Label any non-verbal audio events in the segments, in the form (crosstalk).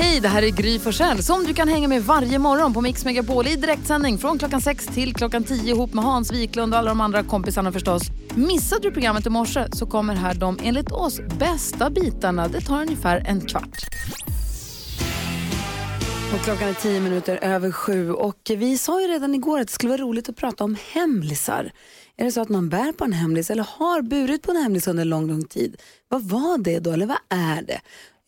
Hej, det här är Gry Forssell som du kan hänga med varje morgon på Mix Megapol i direktsändning från klockan 6 till klockan 10 ihop med Hans Wiklund och alla de andra kompisarna förstås. Missade du programmet i morse så kommer här de enligt oss bästa bitarna. Det tar ungefär en kvart. Och klockan är tio minuter över sju och vi sa ju redan igår att det skulle vara roligt att prata om hemlisar. Är det så att man bär på en hemlis eller har burit på en hemlis under en lång, lång tid? Vad var det då eller vad är det?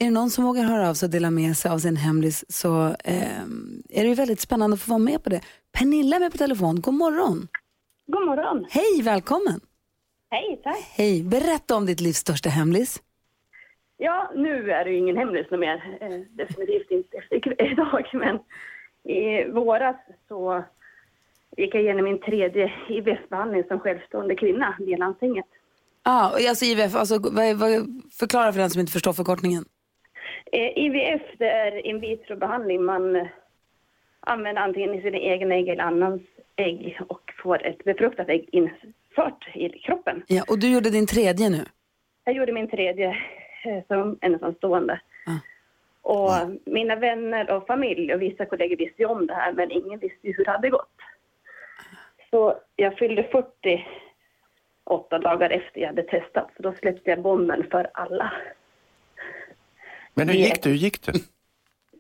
Är det någon som vågar höra av sig och dela med sig av sin hemlis så eh, är det väldigt spännande att få vara med på det. Pernilla är med på telefon, god morgon. God morgon. Hej, välkommen. Hej, tack. Hej, berätta om ditt livs största hemlis. Ja, nu är det ju ingen hemlis mer. Eh, definitivt inte efter (laughs) idag. Men i våras så gick jag igenom min tredje IVF-behandling som självstående kvinna via landstinget. Ah, alltså IVF, alltså, vad, vad, förklara för den som inte förstår förkortningen. Eh, IVF det är in vitro-behandling. Man eh, använder antingen sina egna ägg eller annans ägg och får ett befruktat ägg infört i kroppen. Ja, och du gjorde din tredje nu. Jag gjorde min tredje eh, som ensamstående. Ah. Och mina vänner och familj och vissa kollegor visste ju om det här men ingen visste hur det hade gått. Så jag fyllde 40 åtta dagar efter jag hade testat så då släppte jag bomben för alla. Men hur gick det? Hur gick det?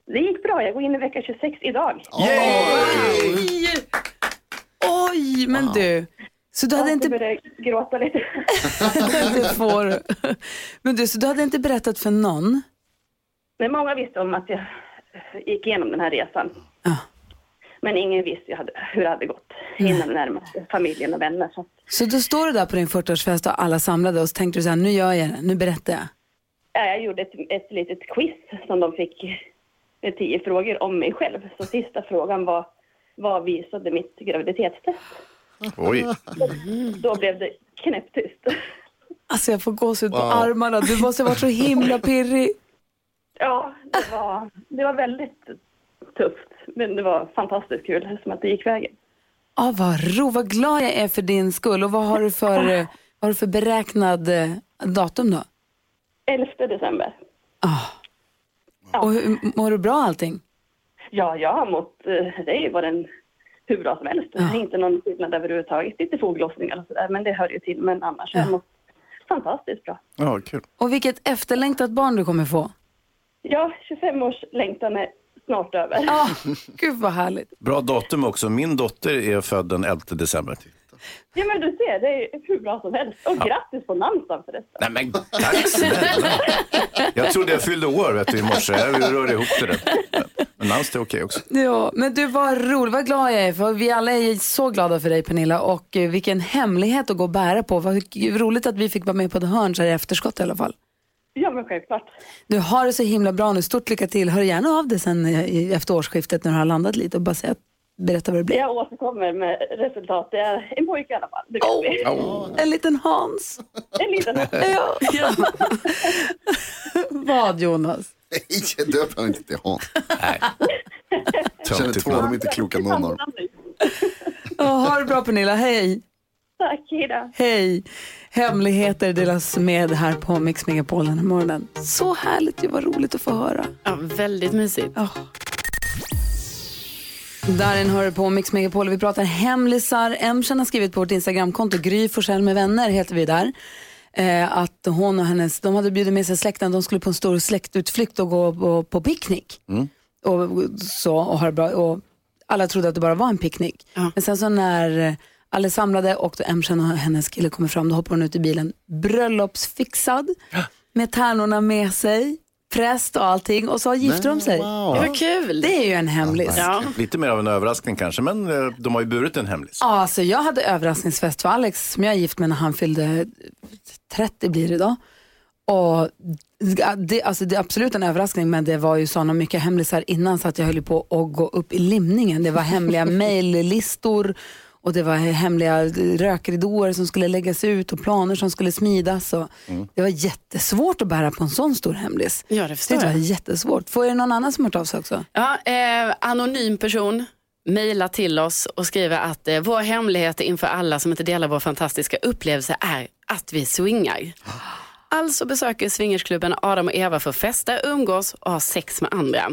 Det gick bra, jag går in i vecka 26 idag. Oj! Oj, men du. Så du hade Jag inte... började gråta lite. (laughs) det får. Men du, så du hade inte berättat för någon? Men många visste om att jag gick igenom den här resan. Ja. Men ingen visste hade, hur det hade gått innan närmaste familjen och vänner. Så Så då står du där på din 40-årsfest och alla samlade och så tänkte du så här, nu gör jag det, nu berättar jag. Ja, jag gjorde ett, ett litet quiz som de fick med tio frågor om mig själv. Så sista frågan var, vad visade mitt graviditetstest? Oj. Då blev det knäpptyst. Alltså jag får gåshud på armarna, du måste ha varit så himla pirrig. Ja, det var, det var väldigt tufft. Men det var fantastiskt kul som att det gick vägen. Ah, vad ro, vad glad jag är för din skull. Och vad har du för, vad har du för beräknad eh, datum då? 11 december. Och hur, mår du bra allting? Ja, jag har mått, eh, det är ju varit en, hur bra som helst. Det är inte någon skillnad överhuvudtaget. Lite foglossningar och sådär, men det hör ju till. Men annars har jag mått fantastiskt bra. Ja, kul. Och vilket efterlängtat barn du kommer få. Ja, 25 års längtan är snart över. Ah, gud vad härligt. Bra datum också. Min dotter är född den 11 december. Ja, men du ser, det är hur bra som helst. Och grattis på namnsdagen förresten. Nej men tack snälla. Jag trodde jag fyllde år vet du, i morse. Jag rörde ihop det där. Men namnsdag är okej också. Ja, men du var rolig, vad glad jag är för vi alla är så glada för dig Pernilla och eh, vilken hemlighet att gå och bära på. Vad roligt att vi fick vara med på The Hörn så här i efterskott i alla fall. Ja, men självklart. Du har det så himla bra nu, stort lycka till. Hör gärna av dig sen eh, i- efter årsskiftet när du har landat lite och bara säga, berätta vad det blir. Jag återkommer med resultat. Det är en pojke i alla fall. Det vet vi. En liten Hans. En liten (laughs) Ja. vad Jonas? Nej, döp honom inte till Hans. Nej. Jag känner två, de är inte kloka någon av dem. Ja, ha det bra Pernilla, hej. Tack, hejdå. Hej! Hemligheter delas med här på Mix Megapol den här morgonen. Så härligt, det var roligt att få höra. Ja, väldigt mysigt. Oh. Darin hör på Mix Megapol och vi pratar hemlisar. Emsen har skrivit på vårt Instagramkonto, Gry Forssell med vänner heter vi där. Eh, att hon och hennes, de hade bjudit med sig släkten, de skulle på en stor släktutflykt och gå på, på picknick. Och, så, och ha det bra. Och alla trodde att det bara var en picknick. Men sen så när eh, alla är samlade och då Emsen och hennes kille kommer fram, då hoppar hon ut i bilen bröllopsfixad med tärnorna med sig, präst och allting och så gifter de sig. Wow. Vad kul. Det är ju en hemlis. Ja. Lite mer av en överraskning kanske, men eh, de har ju burit en hemlis. Ja, alltså jag hade överraskningsfest för Alex som jag är gift med när han fyllde 30 blir det då. Och det, alltså det är absolut en överraskning men det var ju sådana mycket hemlisar innan så att jag höll på att gå upp i limningen. Det var hemliga (laughs) mejllistor Och det var hemliga rökridåer som skulle läggas ut och planer som skulle smidas. Och Det var jättesvårt att bära på en sån stor hemlis. Ja, det förstår det var jag. jättesvårt. Får är det någon annan som har hört av sig också? Ja, eh, anonym person mejlar till oss och skriver att eh, vår hemlighet inför alla som inte delar vår fantastiska upplevelse är att vi swingar. (gasps) Alltså besöker swingersklubben Adam och Eva för att festa, umgås och ha sex med andra.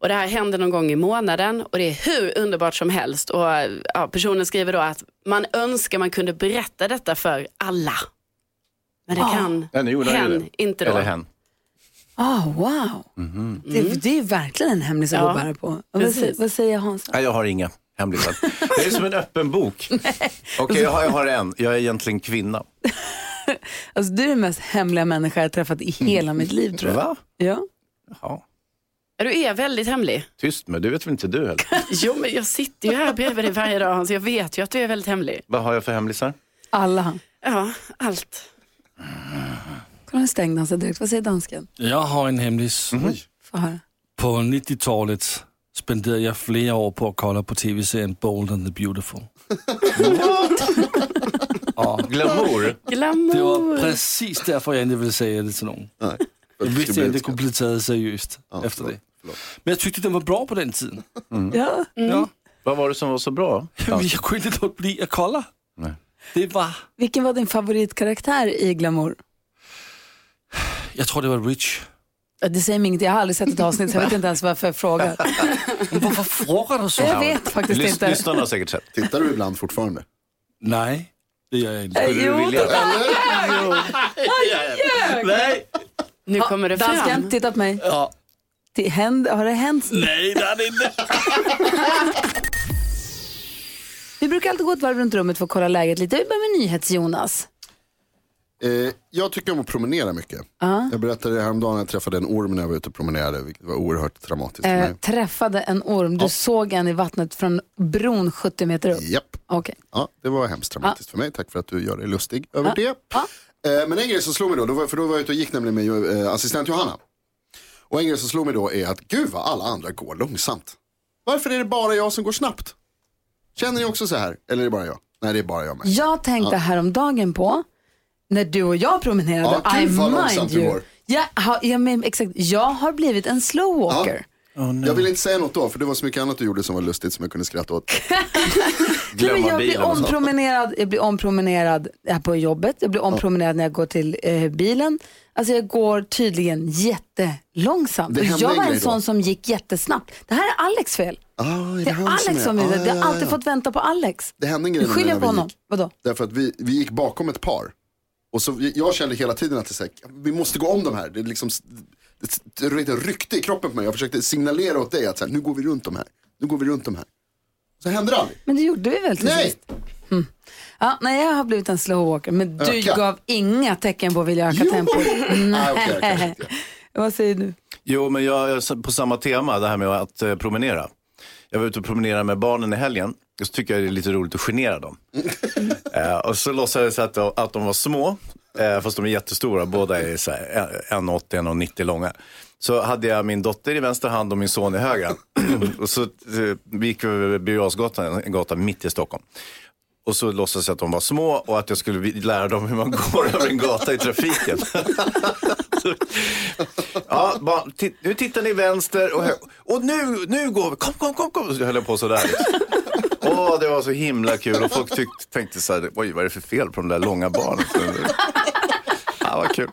Och det här händer någon gång i månaden och det är hur underbart som helst. Och ja, Personen skriver då att man önskar man kunde berätta detta för alla. Men det kan Ja, ju hen det. inte då. Eller hen. Ah, wow. det, det är verkligen en hemlis att Ja, gå bära på. Vad, vad säger Hans? Nej, jag har inga hemligheter. (laughs) Det är som en öppen bok. Okej, jag, har, jag har en. Jag är egentligen kvinna. (laughs) Alltså, du är den mest hemliga människa jag har träffat i hela mitt liv tror jag. Va? Ja. Ja. Ja, Du är väldigt hemlig. Tyst med, det vet väl inte du heller? (laughs) Jo, men jag sitter ju här bredvid dig varje dag Hans. Jag vet ju att du är väldigt hemlig. Vad har jag för hemlisar? Alla. Ja, allt. Kolla, nu stängde han sig direkt. Vad säger dansken? Jag har en hemlis. Få höra. På 90-talet spenderade jag flera år på att kolla på tv-serien Bold and the Beautiful. (laughs) ja, Glamour? det Glamour. var precis därför jag inte ville säga det till någon. Nej. Jag visste att jag inte kunde bli taget seriöst efter det. Men jag tyckte den var bra på den tiden. Ja. Ja. Vad var det som var så bra? (laughs) Jag kunde inte låta bli att kolla. Nej. Det var, Vilken var din favoritkaraktär i Glamour? jag tror det var Rich. Det säger mig inget. Jag har aldrig sett ett avsnitt så jag vet inte ens varför jag frågar. (laughs) Varför frågar du så? Jag vet faktiskt Lys- inte. Lyssnarna har säkert sett. Tittar du ibland fortfarande? Nej, det gör jag inte. Skulle du Jo, vilja? Nej, Nu kommer det Dansken, fram. titta på mig. ja. Det händer, har det hänt? Nej det är det inte. Vi brukar alltid gå ett varv runt rummet för att kolla läget lite. Vi börjar med NyhetsJonas. Eh, jag tycker om att promenera mycket. Jag berättade det häromdagen att jag träffade en orm när jag var ute och promenerade, vilket var oerhört traumatiskt för Eh, mig. träffade en orm. Du såg en i vattnet från bron 70 meter upp. Japp. Okej. Ja, det var hemskt traumatiskt för mig. Tack för att du gör dig lustig över det. Ja. Eh, men en grej som slog mig då, då var, för då var jag ute och gick nämligen med eh, assistent Johanna. Och en grej som slog mig då är att gud vad alla andra går långsamt. Varför är det bara jag som går snabbt? Känner ni också så här? Eller är det bara jag? Nej, det är bara jag med. Jag tänkte häromdagen på när du och jag promenerade. Ja, I mind you. Jag har, jag, men, exakt, jag har blivit en slow walker. Jag vill inte säga något då, för det var så mycket annat du gjorde som var lustigt som jag kunde skratta åt. (laughs) Glömma jag blir ompromenerad, jag blir ompromenerad här på jobbet, jag blir ompromenerad när jag går till eh, bilen. Alltså jag går tydligen jättelångsamt. Det jag var en då. sån som gick jättesnabbt. Det här är Alex fel. Ah, är Det är han Alex som är? är det. Ah, Jag har ja, alltid ja. fått vänta på Alex. Det hände en Nu grej skyller när jag på honom. gick. Vadå? Därför att vi, vi gick bakom ett par. Och så, jag kände hela tiden att det så här, vi måste gå om de här. Det, är liksom, det, det, det ryckte i kroppen på mig. Jag försökte signalera åt dig att så här, nu går vi runt de här. Nu går vi runt de här. Så hände det aldrig. Men det gjorde vi väl till Nej! sist? Mm. Ja, nej, jag har blivit en slow walker, men du Öka. gav inga tecken på att vilja öka tempot. Ah. Vad säger du? Jo, men jag är på samma tema, det här med att eh, promenera. Jag var ute och promenerade med barnen i helgen. Och så tycker jag det är lite roligt att genera dem. (laughs) eh, och så låtsades jag att, att de var små, eh, fast de är jättestora. Båda är så här, 1,80-1,90 långa. Så hade jag min dotter i vänster hand och min son i höger. (clears throat) och så eh, vi gick vi över Birger en gata mitt i Stockholm. Och så låtsades jag att de var små och att jag skulle lära dem hur man går (laughs) över en gata i trafiken. (laughs) Ja, bara, nu tittar ni vänster och, och nu, nu går vi. Kom, kom, kom, kom. Så höll jag på sådär. (laughs) Åh, det var så himla kul och folk tyck, tänkte så här, oj vad är det för fel på de där långa barnen? Ja, vad kul.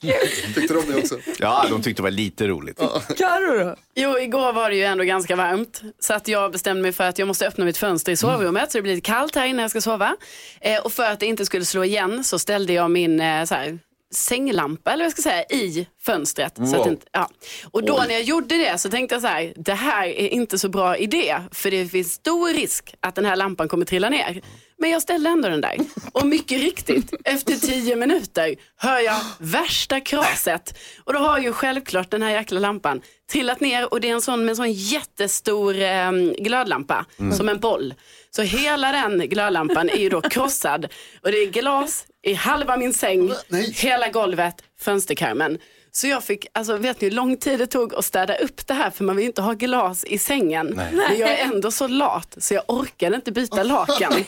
(laughs) Tyckte de det också? Ja, de tyckte det var lite roligt. Carro då? Jo, igår var det ju ändå ganska varmt. Så att jag bestämde mig för att jag måste öppna mitt fönster i sovrummet så det blir lite kallt här innan jag ska sova. Eh, och för att det inte skulle slå igen så ställde jag min eh, så här, sänglampa eller vad jag ska säga i fönstret. Så att Wow. inte, ja. Och då när jag gjorde det så tänkte jag så här, det här är inte så bra idé för det finns stor risk att den här lampan kommer trilla ner. Men jag ställde ändå den där. Och mycket riktigt, efter tio minuter hör jag värsta kraset. Och då har ju självklart den här jäkla lampan trillat ner och det är en sån med en sån jättestor eh, glödlampa, som en boll. Så hela den glödlampan är ju då krossad och det är glas i halva min säng, hela golvet, fönsterkarmen. Så jag fick, alltså vet ni hur lång tid det tog att städa upp det här för man vill inte ha glas i sängen. Nej. Men jag är ändå så lat så jag orkade inte byta lakan. (laughs)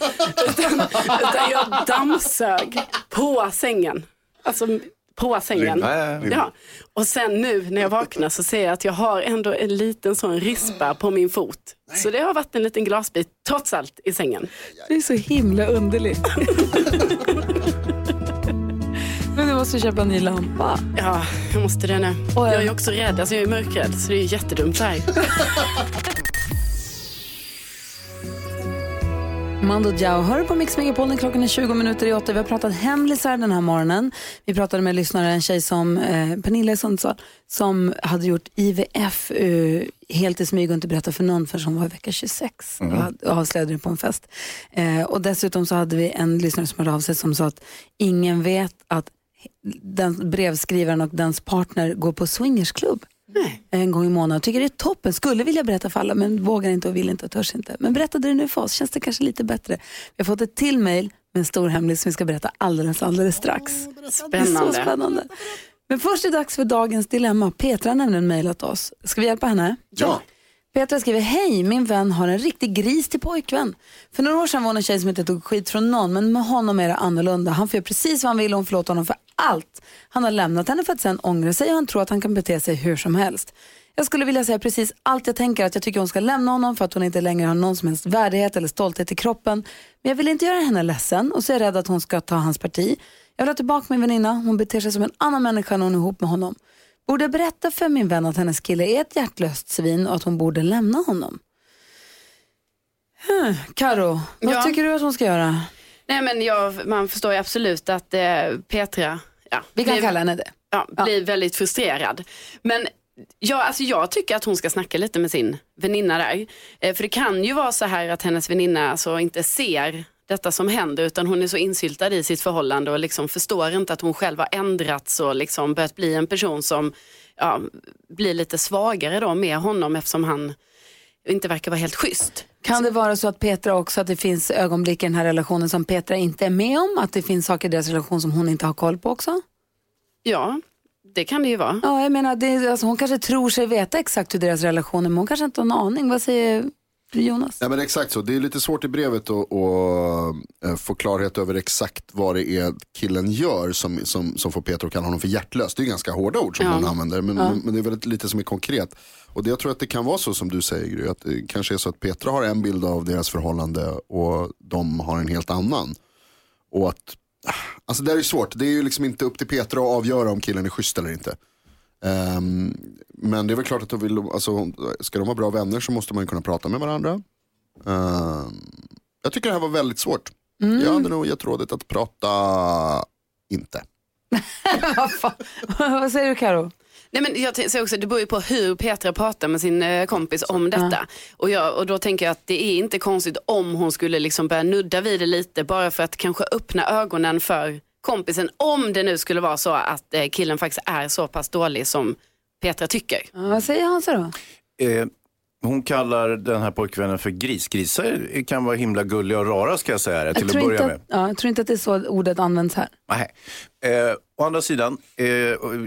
utan, utan jag dammsög på sängen. Alltså på sängen. Ja. Och sen nu när jag vaknar så ser jag att jag har ändå en liten sån rispa på min fot. Så det har varit en liten glasbit trots allt i sängen. Det är så himla underligt. (laughs) Måste köpa en ny lampa. Ja, jag måste det nu. Jag är också rädd, alltså jag är mörkrädd så det är jättedumt här. (laughs) Mando Diao hör på Mix Megapol. Klockan är 20 minuter i åtta. Vi har pratat hemlisar den här morgonen. Vi pratade med lyssnare, en tjej som eh, Pernilla i Sundsvall, som hade gjort IVF eh, helt i smyg och inte berättat för någon förrän hon var i vecka 26 Mm. och hade- och avslöjade det på en fest. Eh, och dessutom så hade vi en lyssnare som hörde av sig som sa att ingen vet att den brevskrivaren och dens partner går på swingersklubb en gång i månaden. Tycker det är toppen, skulle vilja berätta för alla men vågar inte och vill inte och törs inte. Men berättade det nu för oss, känns det kanske lite bättre. Vi har fått ett till mejl med en stor hemlis som vi ska berätta alldeles, alldeles strax. Det är så Spännande. spännande. Men först är det dags för dagens dilemma. Petra har nämligen mejlat oss. Ska vi hjälpa henne? Ja. Petra skriver, hej min vän har en riktig gris till pojkvän. För några år sedan var hon en tjej som inte tog skit från någon men med honom är det annorlunda. Han får göra precis vad han vill och hon förlåter honom för allt. Han har lämnat henne för att sen ångra sig och han tror att han kan bete sig hur som helst. Jag skulle vilja säga precis allt jag tänker att jag tycker hon ska lämna honom för att hon inte längre har någon som helst värdighet eller stolthet i kroppen. Men jag vill inte göra henne ledsen och så är jag rädd att hon ska ta hans parti. Jag vill ha tillbaka min väninna, hon beter sig som en annan människa när hon är ihop med honom. Borde jag berätta för min vän att hennes kille är ett hjärtlöst svin och att hon borde lämna honom? Hmm. Karo, vad Ja. tycker du att hon ska göra? Nej men jag, man förstår ju absolut att eh, Petra ja, Vi kan blir- kalla henne det. ja, blir väldigt frustrerad. Men ja, alltså jag tycker att hon ska snacka lite med sin väninna där. Eh, för det kan ju vara så här att hennes väninna alltså inte ser detta som händer utan hon är så insyltad i sitt förhållande och liksom förstår inte att hon själv har ändrats och liksom börjat bli en person som ja, blir lite svagare då med honom eftersom han inte verkar vara helt schysst. Kan det vara så att Petra också, att det finns ögonblick i den här relationen som Petra inte är med om? Att det finns saker i deras relation som hon inte har koll på också? Ja, det kan det ju vara. Ja, jag menar, det alltså, hon kanske tror sig veta exakt hur deras relation är, men hon kanske inte har en aning. Vad säger du Jonas? Nej men exakt så, det är lite svårt i brevet att, att eh, få klarhet över exakt vad det är killen gör som, som, som får Peter att kalla honom för hjärtlös. Det är ganska hårda ord som Ja. hon använder men, Ja. men, det är väldigt lite som är konkret. Och det, jag tror att det kan vara så som du säger Gry, att det kanske är så att Petra har en bild av deras förhållande och de har en helt annan. Och att, alltså det är svårt, det är ju liksom inte upp till Petra att avgöra om killen är schysst eller inte. Ehm, men det är väl klart att de vill, alltså, ska de vara bra vänner så måste man ju kunna prata med varandra. Ehm, jag tycker det här var väldigt svårt. Mm. Jag hade nog gett rådet att prata inte. (laughs) Vad säger du Karo? Nej, men jag säger också, det beror ju på hur Petra pratar med sin eh, kompis om detta. Och, jag, och då tänker jag att det är inte konstigt om hon skulle liksom börja nudda vid det lite bara för att kanske öppna ögonen för kompisen. Om det nu skulle vara så att eh, killen faktiskt är så pass dålig som Petra tycker. Ja, vad säger Hansa då? Eh, hon kallar den här pojkvännen för gris. Grisar kan vara himla gulliga och rara ska jag säga det, till att tror börja inte med. att, ja, jag tror inte att det är så ordet används här. Nej. Eh, å andra sidan, eh,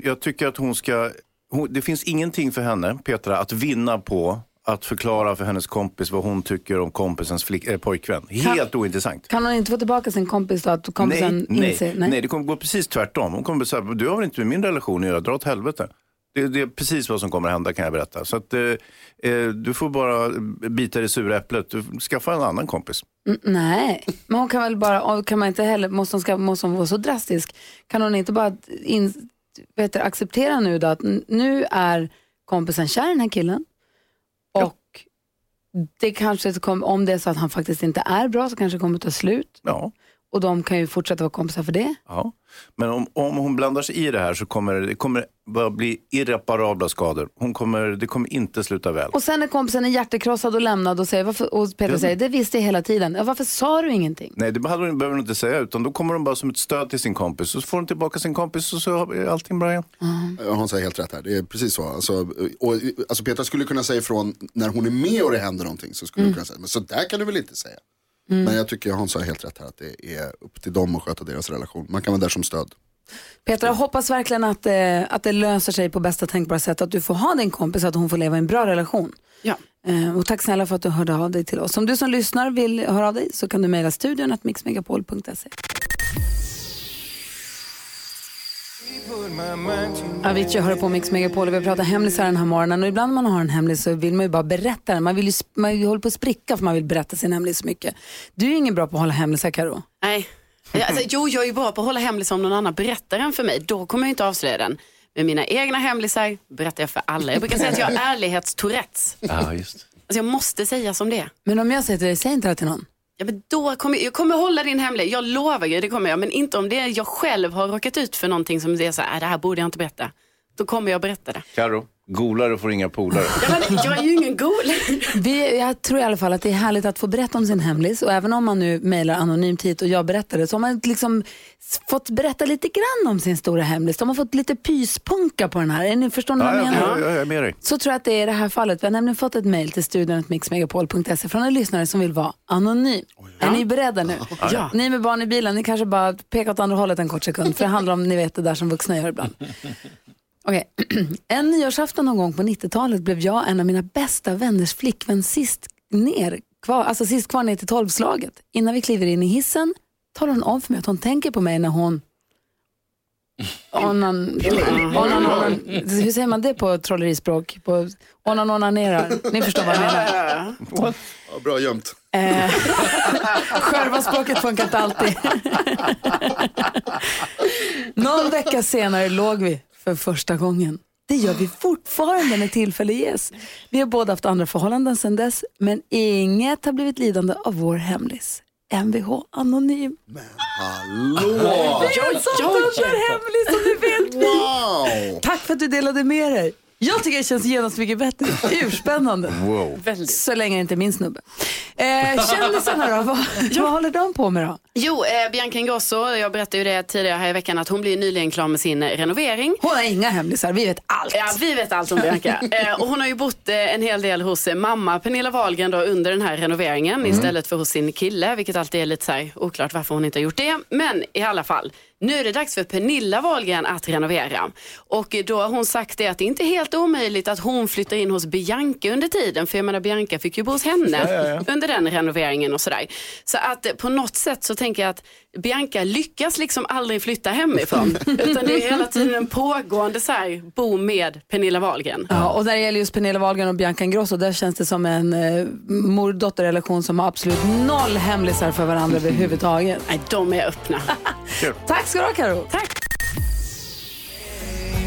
jag tycker att hon ska, hon, det finns ingenting för henne, Petra, att vinna på att förklara för hennes kompis vad hon tycker om kompisens flick, eh, pojkvän. Helt ointressant. Kan hon inte få tillbaka sin kompis då? Att kompisen nej, inser? nej, nej, det kommer gå precis tvärtom. Hon kommer säga, du har väl inte med min relation att göra, dra åt helvete. Det, det är precis vad som kommer hända kan jag berätta. Så att, eh, eh, du får bara bita det sura äpplet, du skaffa en annan kompis. Mm, nej, men hon kan väl bara, kan man inte heller, måste hon, ska, måste hon vara så drastisk? Kan hon inte bara in, vet du, acceptera nu då att nu är kompisen kär i den här killen det kanske kom, om det är så att han faktiskt inte är bra så kanske det kommer ta slut Ja och de kan ju fortsätta vara kompisar för det. Ja. Men om, om hon blandar sig i det här så kommer det kommer bara bli irreparabla skador. Hon kommer, det kommer inte sluta väl. Och sen är kompisen hjärtekrossad och lämnad och, säger, varför, och Peter Ja. säger, det visste jag hela tiden. Ja, varför sa du ingenting? Nej, det hade hon, behöver hon inte säga, utan då kommer hon bara som ett stöd till sin kompis. Och så får hon tillbaka sin kompis och så är allting bra igen. Ja, Hon säger helt rätt här, det är precis så. Alltså, och, alltså Petra skulle kunna säga ifrån när hon är med och det händer någonting. Så skulle Mm. hon kunna säga, men så där kan du väl inte säga. Men jag tycker Hans har helt rätt här att det är upp till dem att sköta deras relation. Man kan vara där som stöd. Petra, jag hoppas verkligen att, eh, att det löser sig på bästa tänkbara sätt. Att du får ha din kompis, att hon får leva i en bra relation. Ja. Eh, och tack snälla för att du hörde av dig till oss. Om du som lyssnar vill höra av dig så kan du mejla studion att mixmegapol.se. Avicii hör på Mix Megapol och vi pratar hemlisar den här morgonen och ibland när man har en hemlis så vill man ju bara berätta den. Man vill ju man håller på att spricka för man vill berätta sin hemlis så mycket. Du är ingen bra på att hålla hemlisar Karo. Nej. Alltså, jo, jag är ju bra på att hålla hemlis om någon annan berättar den för mig. Då kommer jag inte avslöja den. Men mina egna hemlisar berättar jag för alla. Jag brukar säga att jag har ärlighetstourettes. Ja, just. Alltså, jag måste säga som det är. Men om jag säger till dig, säg inte det till någon. Ja, men då kommer, jag kommer hålla din hemlighet. Jag lovar ju, det kommer jag. Men inte om det är jag själv har råkat ut för någonting som det är så här, äh, det här borde jag inte berätta. Då kommer jag berätta det. Karo, golare får inga polare. Ja, men jag är ju ingen gol. Vi, jag tror i alla fall att det är härligt att få berätta om sin hemlis och även om man nu mejlar anonymt hit och jag berättar det så har man liksom fått berätta lite grann om sin stora hemlis. De har fått lite pyspunka på den här. Är ni förstår ni vad Ja, jag ja, menar? ja, ja, jag är med dig. Så tror jag att det är i det här fallet. Vi har nämligen fått ett mejl till studion.mixmegapol.se från en lyssnare som vill vara anonym. Är ni beredda nu? Ja. Ni med barn i bilen, ni kanske bara pekar åt andra hållet en kort sekund. För det handlar om, ni vet det där som vuxna gör ibland. Okej. (clears throat) En nyårsafton någon gång på 90-talet blev jag en av mina bästa vänners flickvän sist ner, kvar, alltså sist kvar ner till tolvslaget. Innan vi kliver in i hissen talar hon om för mig att hon tänker på mig när hon (laughs) Onan, onan, onan, hur säger man det på trollerispråk? På, onan onanerar. Ni förstår vad jag menar. (laughs) Ja, bra gömt. Eh, (laughs) Själva språket funkar inte alltid. Någon vecka senare låg vi för första gången. Det gör vi fortfarande när tillfälle ges. Vi har båda haft andra förhållanden sedan dess, men inget har blivit lidande av vår hemlis. Mvh anonym. Hallå! Det är en sån hemlis som ni vet vi. Wow! Tack för att du delade med dig. Jag tycker det känns genast mycket bättre. Urspännande. Wow. Så länge det inte är min snubbe. Eh, kändisarna då, vad, vad håller de på med då? Jo, eh, Bianca Ingrosso, jag berättade ju det tidigare här i veckan att hon blir nyligen klar med sin eh, renovering. Hon har inga hemlisar, vi vet allt. Ja, vi vet allt om Bianca. (laughs) Eh, och hon har ju bott eh, en hel del hos eh, mamma Pernilla Wahlgren då, under den här renoveringen istället för hos sin kille, vilket alltid är lite så här, oklart varför hon inte har gjort det. Men i alla fall, nu är det dags för Pernilla Wahlgren att renovera. Och då har hon sagt det att det inte är helt omöjligt att hon flyttar in hos Bianca under tiden. För jag menar Bianca fick ju bo hos henne under den renoveringen och sådär. Så att på något sätt så tänker jag att Bianca lyckas liksom aldrig flytta hemifrån. (laughs) utan det är hela tiden en pågående så här, bo med Pernilla Wahlgren. Ja, och när det gäller just Pernilla Wahlgren och Bianca Ingrosso, där känns det som en eh, mor-dotter-relation som har absolut noll hemlisar för varandra (laughs) överhuvudtaget. Nej, de är öppna. (laughs) Tack ska du ha Karo. Tack.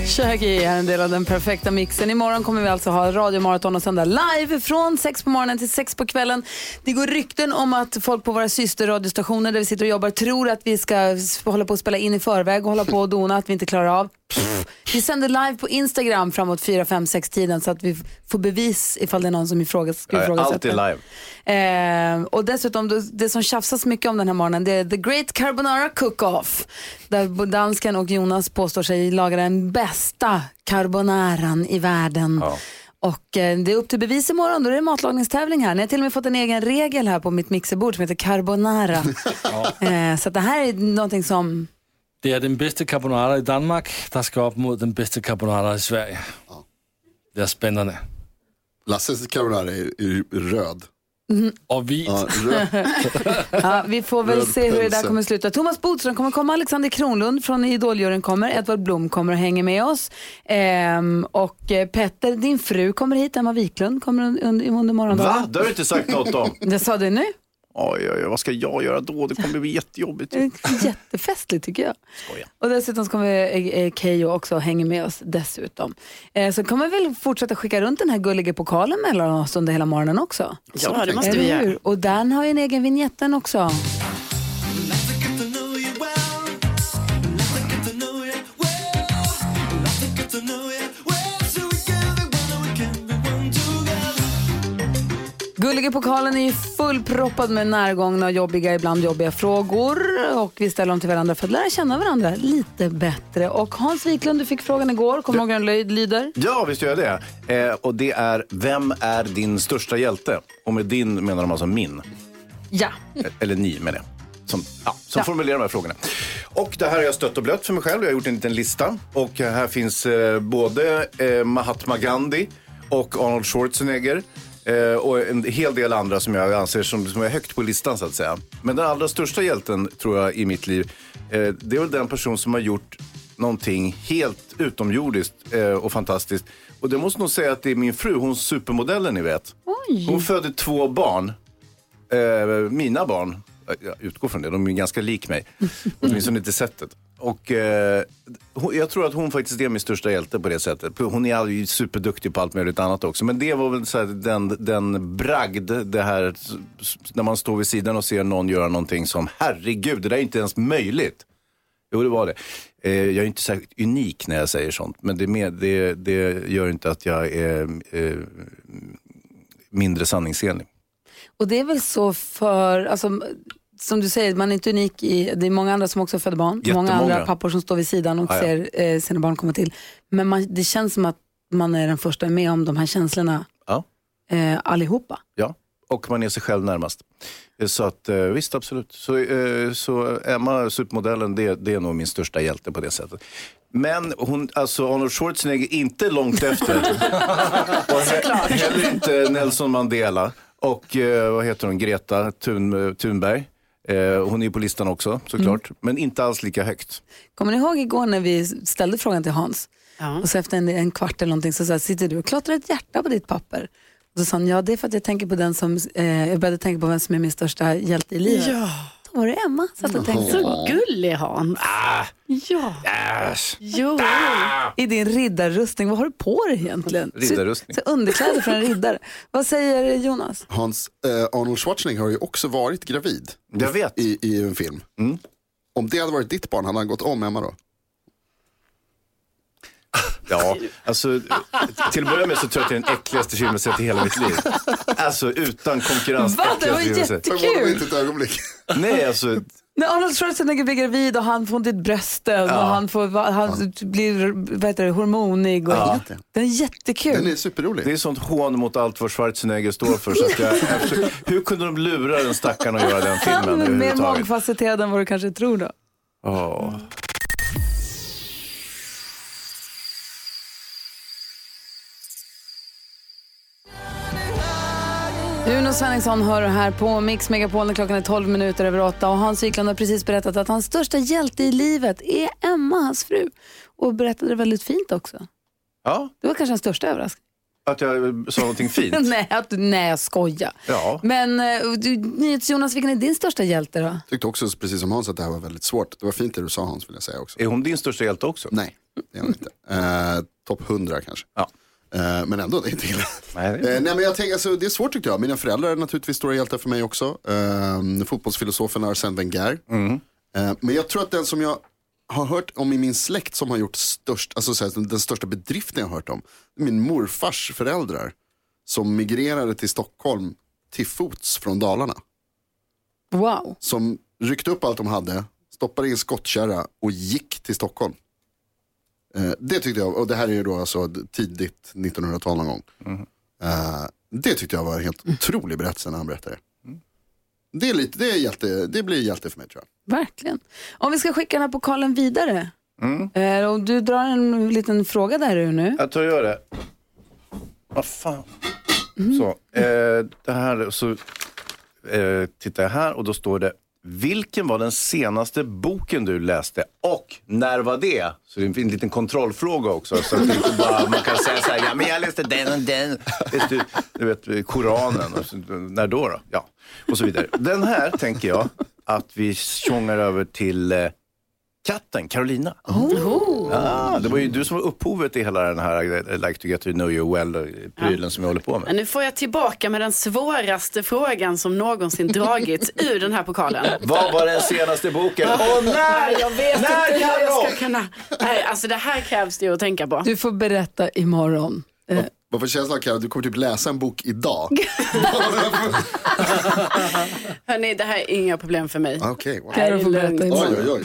Shaggy är en del av den perfekta mixen. Imorgon kommer vi alltså ha radiomaraton och sända live från sex på morgonen till sex på kvällen. Det går rykten om att folk på våra systerradiostationer där vi sitter och jobbar tror att vi ska hålla på att spela in i förväg och hålla på och dona att vi inte klarar av. Pff. Vi sänder live på Instagram framåt 4, 5, 6 tiden så att vi får bevis ifall det är någon som ifrågas- Ja, ifrågasätter. Alltid live. Eh, och dessutom, det, som tjafsas mycket om den här morgonen, det är The Great Carbonara Cook-Off. Där dansken och Jonas påstår sig laga den bästa carbonaran i världen. Ja. Och eh, det är upp till bevis imorgon, då är det matlagningstävling här. Ni har till och med fått en egen regel här på mitt mixerbord som heter carbonara. (laughs) eh, så det här är någonting som, Det är den bästa carbonara i Danmark, der skal op mod den bedste carbonara i Sverige. Det är spännande. Lasses carbonara är, är röd. Och vit. Ja, (laughs) ja, vi får väl Röd se hur det där kommer sluta. Thomas Bodström kommer komma, Alexander Kronlund från Idoljuryn kommer, Edvard Blom kommer och hänger med oss. Ehm, och eh, Petter, din fru kommer hit, Emma Wiklund kommer un- under, under morgondagen. Va? Det har du inte sagt något om. (laughs) Jag sa det nu. Oj, oj, vad ska jag göra då? Det kommer bli jättejobbigt. (laughs) Jättefestligt tycker jag. Skoja. Och dessutom så kommer eh, eh, Keyyo också hänga med oss dessutom. Eh, så kommer vi väl fortsätta skicka runt den här gulliga pokalen mellan oss under hela morgonen också. Ja, det måste vi göra. Och Dan har ju en egen vignetten också. Gullige pokalen är ju fullproppad med närgångna och jobbiga, ibland jobbiga frågor. Och vi ställer dem till varandra för att lära känna varandra lite bättre. Och Hans Wiklund, du fick frågan igår. Kommer du ihåg hur den löd- lyder? Ja, visst gör jag det. Eh, och det är, vem är din största hjälte? Och med din menar de alltså min. Ja. Eller ni menar jag. Som, ja, som Ja. formulerar de här frågorna. Och det här har jag stött och blött för mig själv. Jag har gjort en liten lista. Och eh, här finns eh, både eh, Mahatma Gandhi och Arnold Schwarzenegger. Eh, och en hel del andra som jag anser som, som är högt på listan så att säga. Men den allra största hjälten tror jag i mitt liv, eh, det är väl den person som har gjort någonting helt utomjordiskt eh, och fantastiskt. Och det måste nog säga att det är min fru, hon supermodellen ni vet. Hon födde två barn. Eh, mina barn, jag utgår från det, de är ganska lik mig. (laughs) Åtminstone inte sättet. Och eh, jag tror att hon faktiskt är min största hjälte på det sättet. Hon är ju superduktig på allt möjligt annat också. Men det var väl så här, den, den bragd, det här när man står vid sidan och ser någon göra någonting som, herregud, det där är inte ens möjligt. Jo, det var det. Eh, jag är inte särskilt unik när jag säger sånt, men det, med, det, det gör inte att jag är eh, mindre sanningsenlig. Och det är väl så för, alltså, som du säger, man är inte unik i, det är många andra som också föder barn. Många Jättemånga. andra pappor som står vid sidan och Ja, ja. ser eh, sina barn komma till. Men man, det känns som att man är den första med om de här känslorna Ja. eh, allihopa. Ja, och man är sig själv närmast. Eh, Så att eh, visst, absolut. Så, eh, så Emma, supermodellen, det, det är nog min största hjälte på det sättet. Men hon, alltså Arnold Schwarzenegger inte långt efter. (laughs) och he- heller inte Nelson Mandela. Och vad heter hon, Greta Thun, Thunberg. Eh, hon är ju på listan också såklart, men inte alls lika högt. Kommer ni ihåg igår när vi ställde frågan till Hans? Ja. Och så efter en, en kvart eller någonting så sa sitter du och klottrar ett hjärta på ditt papper? Och så sa han, ja det är för att jag tänker på den som, eh, jag började tänka på vem som är min största hjälte i livet. Ja, Då var det Emma, satt och tänkte på. så gullig Hans. Ja, Äsch. jo. I din riddarrustning, vad har du på dig egentligen? Riddarrustning. Så, så underkläder för en riddare. Vad säger Jonas? Hans, eh, Arnold Schwarzenegger har ju också varit gravid. Jag vet. I, i en film. Mm. Om det hade varit ditt barn, hade han gått om Emma då? Ja, alltså till att börja med så tror jag att det är den äckligaste filmen jag sett i hela mitt liv. Alltså utan konkurrens. Va? Det var jättekul! inte ett ögonblick. Nej, alltså När Arnold Schwarzenegger blir gravid och han får ont i brösten och han, får, han blir vad heter det, hormonig. Och, Ja. Den är jättekul. Den är superrolig. Det är sånt hån mot allt vad Schwarzenegger står för. Så att jag, (laughs) absolut- hur kunde de lura den stackaren att göra den (laughs) Han filmen är mer mångfacetterad än vad du kanske tror då. Åh. Uno Svenningsson hör här på Mix Megapol när klockan är 12 minuter över 8 och Hans Wiklund har precis berättat att hans största hjälte i livet är Emma, hans fru. Och berättade det väldigt fint också. Ja, Det var kanske den största överraskningen. att jag sa någonting fint. (laughs) nej, att, du- nej, jag skojar. Ja. Men eh, du, NyhetsJonas, vilken är din största hjälte då? tyckte också precis som Hans att det här var väldigt svårt. Det var fint det du sa Hans vill jag säga också. Är hon din största hjälte också? Nej, det är hon inte. Eh, Topp 100 kanske. Ja. Eh, men ändå, det är inte illa. Nej, det är- Eh, nej men jag tänker, alltså, det är svårt tyckte jag. Mina föräldrar är naturligtvis stora hjältar för mig också. Eh, fotbollsfilosofen Arsène Wenger. Eh, men jag tror att den som jag har hört om i min släkt som har gjort störst, alltså, så här, den, den största bedriften jag har hört om. Min morfars föräldrar. Som migrerade till Stockholm till fots från Dalarna. Wow. Som ryckte upp allt de hade, stoppade i en skottkärra och gick till Stockholm. Eh, det tyckte jag, och det här är ju då alltså tidigt 1900-tal någon gång. Eh, det tyckte jag var en helt otrolig berättelse när han berättade det. Det, är lite, det, är hjälte, det blir hjälte för mig tror jag. Verkligen. Om vi ska skicka den här pokalen vidare. Eh, och du drar en liten fråga där nu. Jag tror jag gör det. Vad fan. Så, eh, det här, så eh, tittar jag här och då står det vilken var den senaste boken du läste och när var det? Så det är en liten kontrollfråga också. Så att det inte bara, man kan säga så här, ja men jag läste den och den. Du, du vet, Koranen. Och så, när då då? Ja, och så vidare. Den här tänker jag att vi tjongar över till eh, katten, Carolina. Ah, det var ju du som var upphovet i hela den här eh, Like to get to know you well-prylen som vi håller på Men med. nu får jag tillbaka med den svåraste frågan som någonsin dragits (laughs) ur den här pokalen. Vad var den senaste boken? Och när? Jag vet När inte hur kan jag ska kunna. Nej, alltså det här krävs det att tänka på. Du får berätta imorgon. Eh, Vad får känslan Karin, du kommer typ läsa en bok idag? (laughs) (laughs) Hörrni, det här är inga problem för mig. Okej, wow. Karo får Det är berätta lugnt. Oj, oj, oj.